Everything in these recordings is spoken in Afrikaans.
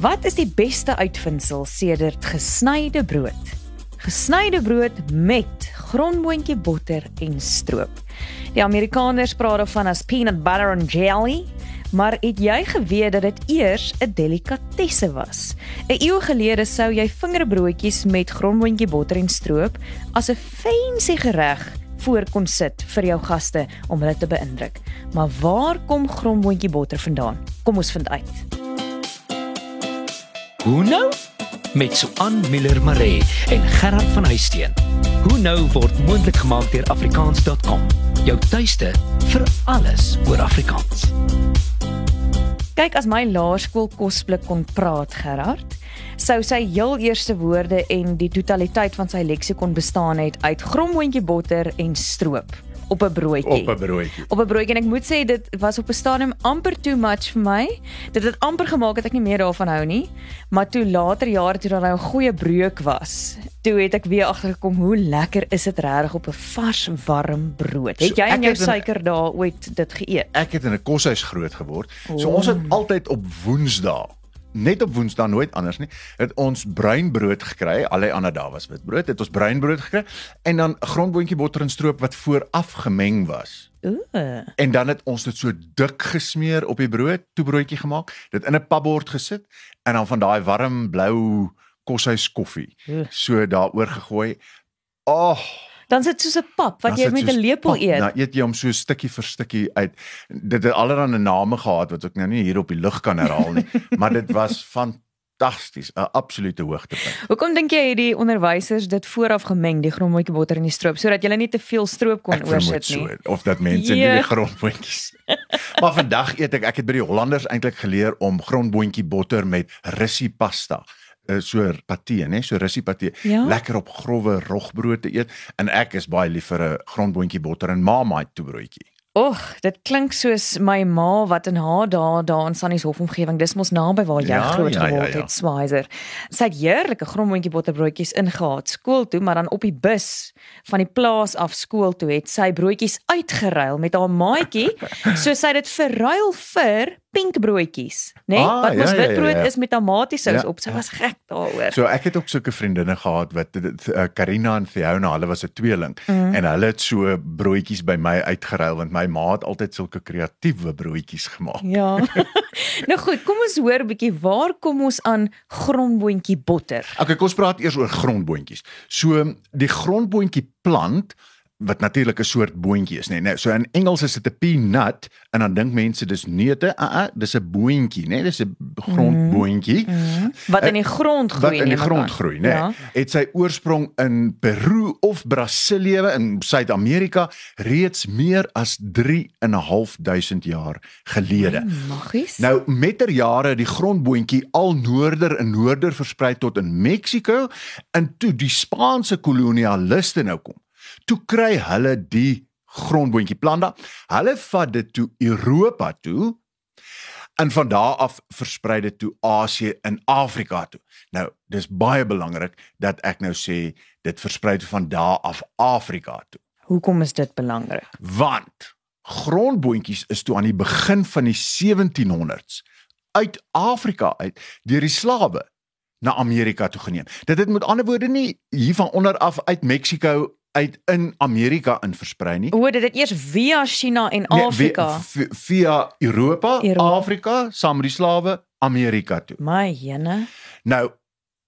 Wat is die beste uitvinding sedert gesnyde brood? Gesnyde brood met grondboontjie botter en stroop. Die Amerikaners praat daarvan as peanut butter and jelly, maar het jy geweet dat dit eers 'n delikatesse was? 'n Eeu gelede sou jy vingerbroodjies met grondboontjie botter en stroop as 'n fancy gereg voor kon sit vir jou gaste om hulle te beïndruk. Maar waar kom grondboontjie botter vandaan? Kom ons vind uit. Hoe nou? Met Suan Miller Maree en Gerard van Huisteen. Hoe nou word moontlik gemaak deur afrikaans.com. Jou tuiste vir alles oor Afrikaans. Kyk as my laerskool kosblik kon praat Gerard, sou sy heel eerste woorde en die totaliteit van sy leksikon bestaan het uit grommoontjie botter en stroop op 'n broodjie. Op 'n broodjie. Op 'n broodjie en ek moet sê dit was op 'n stadium amper too much vir my. Dit het amper gemaak dat ek nie meer daarvan hou nie. Maar toe later jare toe daar nou 'n goeie breuk was, toe het ek weer agtergekom hoe lekker is dit regtig op 'n vars warm brood. Het So, jy en ek jou suiker daar ooit dit geëet? Ek het in 'n koshuis groot geword. So O. ons het altyd op Woensdae net op Woensdae nooit anders nie. Het ons bruinbrood gekry. Alle ander dae was witbrood. Het ons bruinbrood gekry en dan grondboontjie botter en stroop wat vooraf gemeng was. Ooh. En dan het ons dit so dik gesmeer op die brood, toe broodjie gemaak, dit in 'n papbord gesit en dan van daai warm blou koshuis koffie Oeh. so daaroor gegooi. Oh, Dan sit soos 'n pap wat Dan jy met 'n lepel pap, eet. Nou eet jy hom so stukkie vir stukkie uit. Dit het allerlei name gehad wat ek nou nie hier op die lug kan herhaal nie, maar dit was fantasties, 'n absolute hoogtepunt. Hoekom dink jy het die onderwysers dit vooraf gemeng, die grondbootjie botter en die stroop, sodat jy nie te veel stroop kon oorsit nie? so of dat mense nie Jee. die grondboontjies. maar vandag eet ek ek het by die Hollanders eintlik geleer om grondboontjie botter met rissie pasta so patee, né? So rissie patee. Ja? Lekker op grouwe rogbrood te eet en ek is baie lief vir 'n grondboontjie botter en Marmite toebroodjie. Och, dit klink soos my ma wat in haar dae daar in Sannieshof omgewing, dis mos naby waar jy Ja, groot ja, ja, geword ja. het, Swizer. Sy het heerlike grondboontjie botterbroodjies ingehaat skool toe, maar dan op die bus van die plaas af skool toe het sy broodjies uitgeruil met haar maatjie, so sy het dit verruil vir pink broodjies, né? Nee? Ah, wat mos ja, ja, ja, witbrood ja. is met tomatiesous Ja, op. Sy ja. was gek daaroor. So ek het ook sulke vriendinne gehad wat uh, Karina en Fiona, hulle was 'n tweeling Mhm. en hulle het so broodjies by my uitgeruil want my ma het altyd sulke kreatiewe broodjies gemaak. Ja. nou goed, kom ons hoor 'n bietjie waar kom ons aan grondboontjie botter? Okay, kom ons praat eers oor grondboontjies. So die grondboontjie plant wat natuurlik 'n soort boontjie is, nee. nee. So in Engels is dit 'n peanut en dan dink mense dis neute. Uh, uh, dis 'n boontjie, nee, dis 'n grondboontjie. Mm. Wat in die grond groei. wat in die grond aan. groei? Ja. Nee. Het sy oorsprong in Peru of Brasilië in Suid-Amerika reeds meer as 3.500 jaar gelede. Maggies. Nou met ter jare die grondboontjie al noorder en noorder versprei tot in Mexiko en toe die Spaanse kolonialiste nou kom. Toe kry hulle die grondboontjie planta. Hulle vat dit toe Europa toe en van daar af versprei dit toe Asië en Afrika toe. Nou, dis baie belangrik dat ek nou sê dit versprei toe van daar af Afrika toe. Hoekom is dit belangrik? Want grondboontjies is toe aan die begin van die 1700s uit Afrika uit deur die slawe na Amerika toe geneem. Dit het met ander woorde nie hier van onder af uit Mexiko uit in Amerika in versprei nie. O, dit het eers via China en Afrika. Nee, vi- via Europa, Europa. Afrika, saam met die slawe Amerika toe. My jene. Nou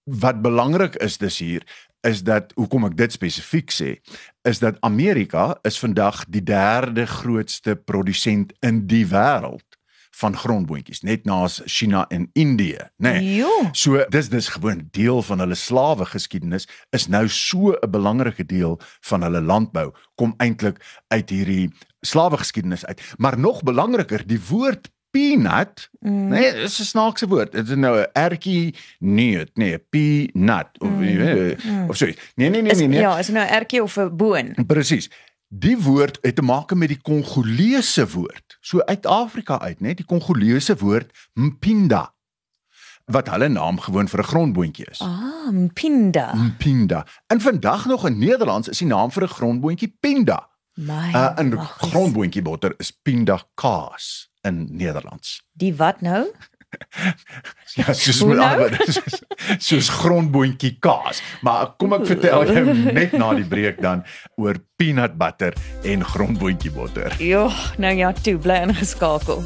wat belangrik is dis hier is dat hoekom ek dit spesifiek sê is dat Amerika is vandag die derde grootste produsent in die wêreld van grondboontjies net na China en Indië, nê. Nee. Jo. So dis dis gewoon deel van hulle slawe geskiedenis is nou so 'n belangrike deel van hulle landbou kom eintlik uit hierdie slawe geskiedenis uit. Maar nog belangriker, die woord peanut, mm. nee, dis 'n snaakse woord. Dit is nou 'n ertjie neut, nee, 'n peanut of mm. of so. iets. Nee, nee, nee, Is, nee, nee. ja, is nou 'n ertjie of 'n boon? Presies. Die woord het te maak met die Kongolese woord. So uit Afrika uit, né? Die Kongolese woord mpinda wat hulle naam gewoon vir 'n grondboontjie is. Ah, mpinda. Mpinda. En vandag nog in Nederlands is die naam vir 'n grondboontjie pinda. My. Uh, 'n maggies. grondboontjie botter is pinda kaas in Nederlands. Die wat nou? Ja, soos met nou? ander soos, grondboontjie kaas. Maar kom ek vertel jou net na die breek dan oor peanut butter en grondboontjie botter. Jo, nou ja, toe bly ingeskakel.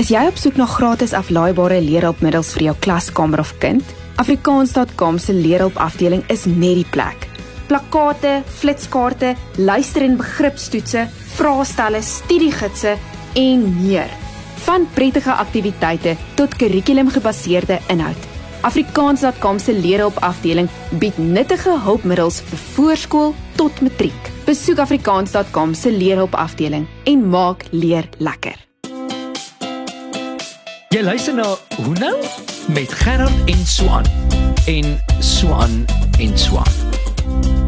Is jy op soek na gratis aflaaibare leerhulpmiddels vir jou klaskamer of kind? Afrikaans.com se leerhulpafdeling is net die plek. Plakkate, flitskaarte, luister- en begripstoetse, vraestelle, studiegidse en meer. Van prettige aktiwiteite tot kurrikulumgebaseerde inhoud. Afrikaans.com se leerhulpafdeling bied nuttige hulpmiddels vir voorskool tot matriek. Besoek afrikaans.com se leerhulpafdeling en maak leer lekker. Jy luister na Hoe nou met Gerard en Swan en Swan en Swan.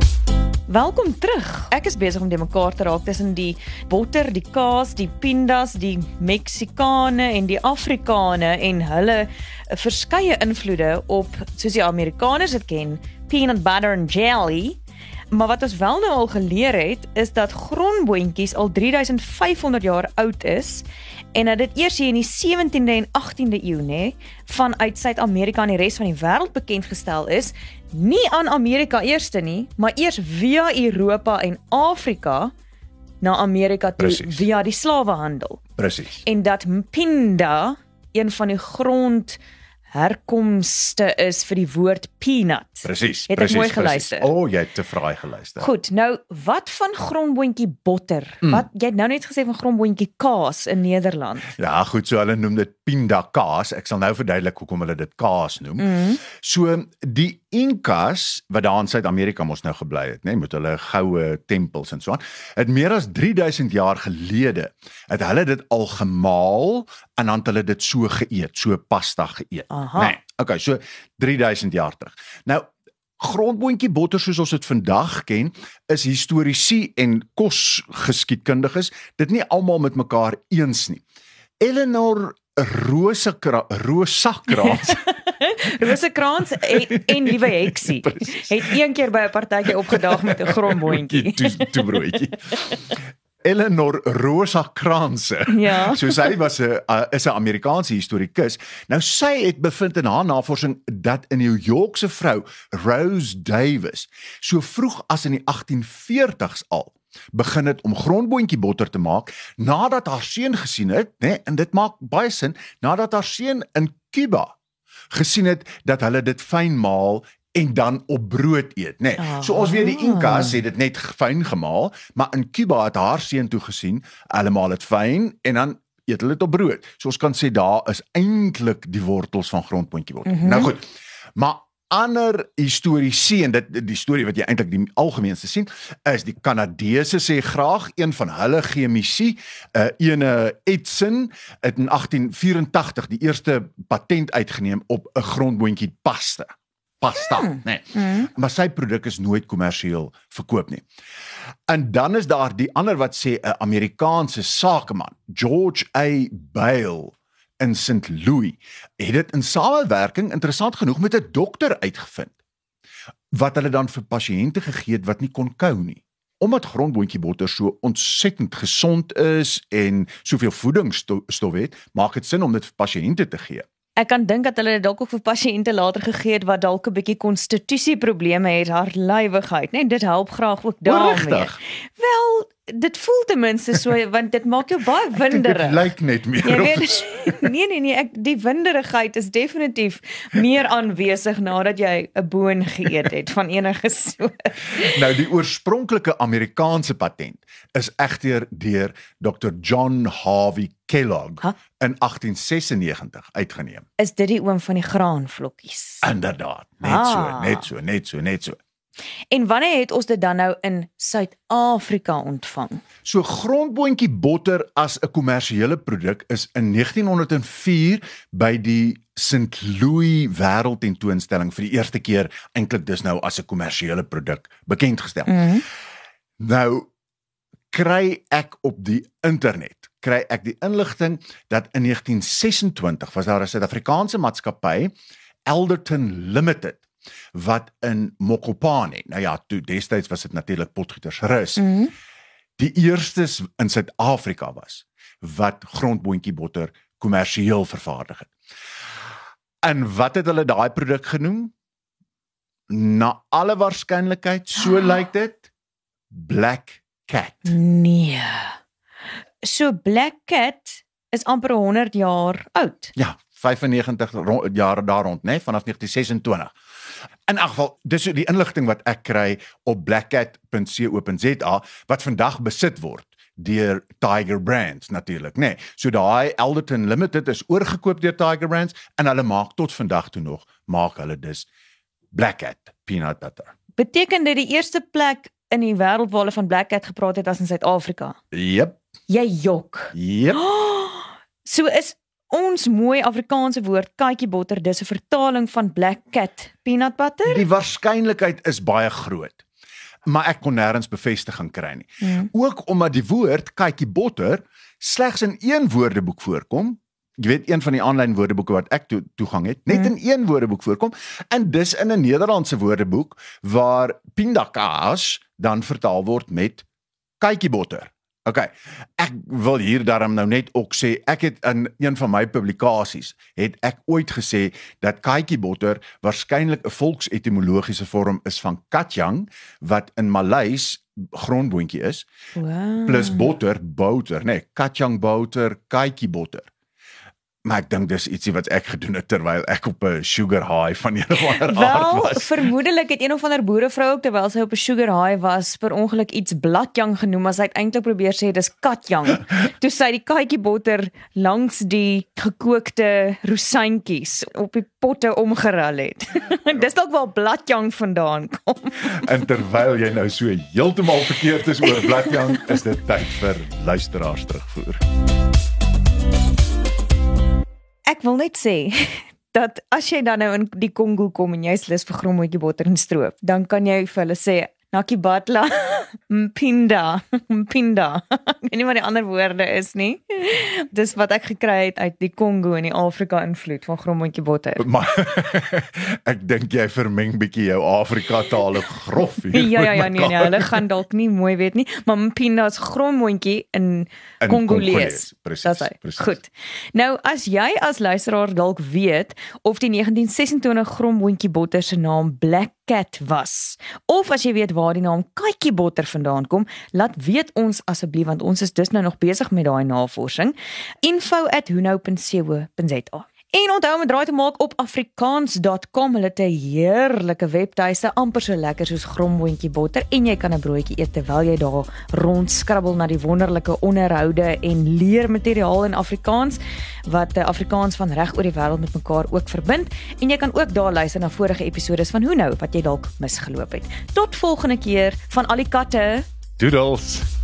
Welkom terug. Ek is besig om die mekaar te raak tussen die botter, die kaas, die pindas, die Meksikane en die Afrikane en hulle verskeie invloede op soos die Amerikaners dit ken, peanut butter and jelly. Maar wat ons wel nou al geleer het, is dat grondboontjies al 3500 jaar oud is en dat dit eers hier in die 17de en 18de eeu nê vanuit Suid-Amerika en die res van die wêreld bekend gestel is, nie aan Amerika eerste nie, maar eers via Europa en Afrika na Amerika toe Presies. via die slawehandel. Presies. En dat pinda een van die grond herkomste is vir die woord peanut. Presies. Het ek presies, mooi geluister? O, oh, jy het te vraai geluister. Goed, nou wat van grondboontjie botter? Mm. Wat jy het nou net gesê van grondboontjie kaas in Nederland. Ja, goed, so hulle noem dit pinda kaas. Ek sal nou verduidelik hoekom hulle dit kaas noem. Mm. So die Inkas wat daar in Suid-Amerika mos nou gebly het, nê, nee, met hulle goue tempels en so aan, het meer as 3000 jaar gelede het hulle dit al gemaal en dan het hulle dit so geëet, so pasta geëet. Aha. Nee, okay, so 3000 jaar terug. Nou grondboontjie botter soos ons dit vandag ken, is historiese en kosgeskiedkundiges dit nie almal met mekaar eens nie. Eleanor Rosakra Rosakraans Rosekrans en, en liewe heksie het een keer by 'n partytjie opgedaag met 'n grondboontjie. toe toe broodjie. Eleanor Rosa Kranse. Ja. So sy was 'n is 'n Amerikaanse historikus. Nou sy het bevind in haar navorsing dat 'n New Yorkse vrou, Rose Davis, so vroeg as in die 1840s al begin het om grondboontjie botter te maak nadat haar seun gesien het, nê, nee, en dit maak baie sin, nadat haar seun in Cuba gesien het dat hulle dit fyn maal en dan op brood eet, nê. Nee. So ons weet die Inkas het dit net fyn gemaal, maar in Cuba het haar seun toe gesien, hulle maal dit fyn en dan eet hulle dit op brood. So ons kan sê daar is eintlik die wortels van grondboontjie botter. Mm -hmm. Nou goed. Maar ander historiese en dit die storie wat jy eintlik die algemeenste sien is die Kanadese sê graag een van hulle chemici uh, ene Edson het in 1884 die eerste patent uitgeneem op 'n grondboontjie pasta pasta mm. nee mm. maar sy produk is nooit kommersieel verkoop nie en dan is daar die ander wat sê 'n Amerikaanse sakeman George A Bale in St Louis het dit in samewerking interessant genoeg met 'n dokter uitgevind wat hulle dan vir pasiënte gegee het wat nie kon kou nie omdat grondboontjie botter so ontsettend gesond is en soveel voedingsstof het maak dit sin om dit vir pasiënte te gee Ek kan dink dat hulle dit dalk ook vir pasiënte later gegee het wat dalk 'n bietjie konstitusieprobleme het, hartlywigheid, né? Nee, dit help graag ook daarmee. Wel, dit voel ten minste so want dit maak jou baie winderig. dit lyk net meer Jy weet nee nee nee, ek die winderigheid is definitief meer aanwesig nadat jy 'n boon geëet het van enige soort. Nou die oorspronklike Amerikaanse patent is egter deur Dr John Harvey Kellogg Huh? in 1896 uitgeneem. Is dit die oom van die graanvlokkies? Inderdaad, net Ah. so, net so, net so, net so. En wanneer het ons dit dan nou in Suid-Afrika ontvang? So grondboontjie botter as 'n kommersiële produk is in 1904 by die St Louis Wêreldtentoonstelling vir die eerste keer eintlik dis nou as 'n kommersiële produk bekend gestel. Mm -hmm. Nou kry ek op die internet kry ek die inligting dat in 1926 was daar 'n Suid-Afrikaanse maatskappy Elderton Limited wat in Mokopane, nou ja, toe destyds was dit natuurlik Potgietersrus. Mm -hmm. die eerstes in Suid-Afrika was wat grondboontjie botter kommersieel vervaardig het. En wat het hulle daai produk genoem? Na alle waarskynlikheid, so lyk dit, Black Cat. Nee. So Black Cat is amper 100 jaar oud. Ja, 95 ro- jare daar rond, né, nee, vanaf 1926. In elk geval, dis die inligting wat ek kry op blackcat.co.za wat vandag besit word deur Tiger Brands natuurlik, nê. Nee. So daai Elderton Limited is oorgekoop deur Tiger Brands en hulle maak tot vandag toe nog maak hulle dus Black Cat peanut butter. Beteken dit die eerste plek in die wêreld waar hulle van Black Cat gepraat het as in Suid-Afrika? Jep, Jy jok. jep. So is ons mooi Afrikaanse woord katjie botter dis 'n vertaling van Black Cat peanut butter? Die waarskynlikheid is baie groot. Maar ek kon nêrens bevestiging kry nie. Hmm. Ook omdat die woord katjie botter slegs in een woordeboek voorkom. Jy weet een van die aanlyn woordeboeke wat ek to toegang het, net Hmm. in een woordeboek voorkom en dis in 'n Nederlandse woordeboek waar pindakaas dan vertaal word met katjie botter. OK. Ek wil hier daarom nou net ook sê ek het in een van my publikasies het ek ooit gesê dat katjie botter waarskynlik 'n volksetimologiese vorm is van katjang wat in Maleis grondboontjie is Wow. plus botter, boter, nê, nee, katjang boter, katjie botter. Maar ek dink dis ietsie wat ek gedoen het terwyl ek op 'n sugar high van een of ander aard Wel, was. vermoedelik het een of ander boerevrou ook terwyl sy op 'n sugar high was, per ongeluk iets bladjang genoem, maar sy het eintlik probeer sê dis katjang. Toe sy die katjie botter langs die gekookte rosientjies op die potte omgerol het. dis dalk waar bladjang vandaan kom. En terwyl jy nou so heeltemal verkeerd is oor bladjang, is dit tyd vir luisteraars terugvoer. Ek wil net sê dat as jy dan nou in die Kongo kom en jy's lus vir grommetjie botter en stroop, dan kan jy vir hulle sê Nakibatla Mpinda Mpinda. Ek weet nie wat die ander woorde is nie. Dis wat ek gekry het uit die Kongo en die Afrika invloed van grommetjie botter. Maar ek dink jy vermeng bietjie jou Afrika tale grof hier. Ja ja ja nee nee, hulle gaan dalk nie mooi weet nie, maar Mpinda is grommetjie in In Kongolees. Presies. Goed. Nou as jy as luisteraar dalk weet of die 1926 gromboontjie botter se naam Black Cat was of as jy weet waar die naam Katjie botter vandaan kom, laat weet ons asseblief want ons is dus nou nog besig met daai navorsing. info@hunou.co.za En onthou om 'n draai te maak op afrikaans.com. Hulle het 'n heerlike webtuiste, amper so lekker soos gromboontjie botter en jy kan 'n broodjie eet terwyl jy daar rondskrabbel na die wonderlike onderhoude en leermateriaal in Afrikaans wat Afrikaans van reg oor die wêreld met mekaar ook verbind en jy kan ook daar luister na vorige episodes van Hoe nou wat jy dalk misgeloop het. Tot volgende keer van al die katte. Doodles.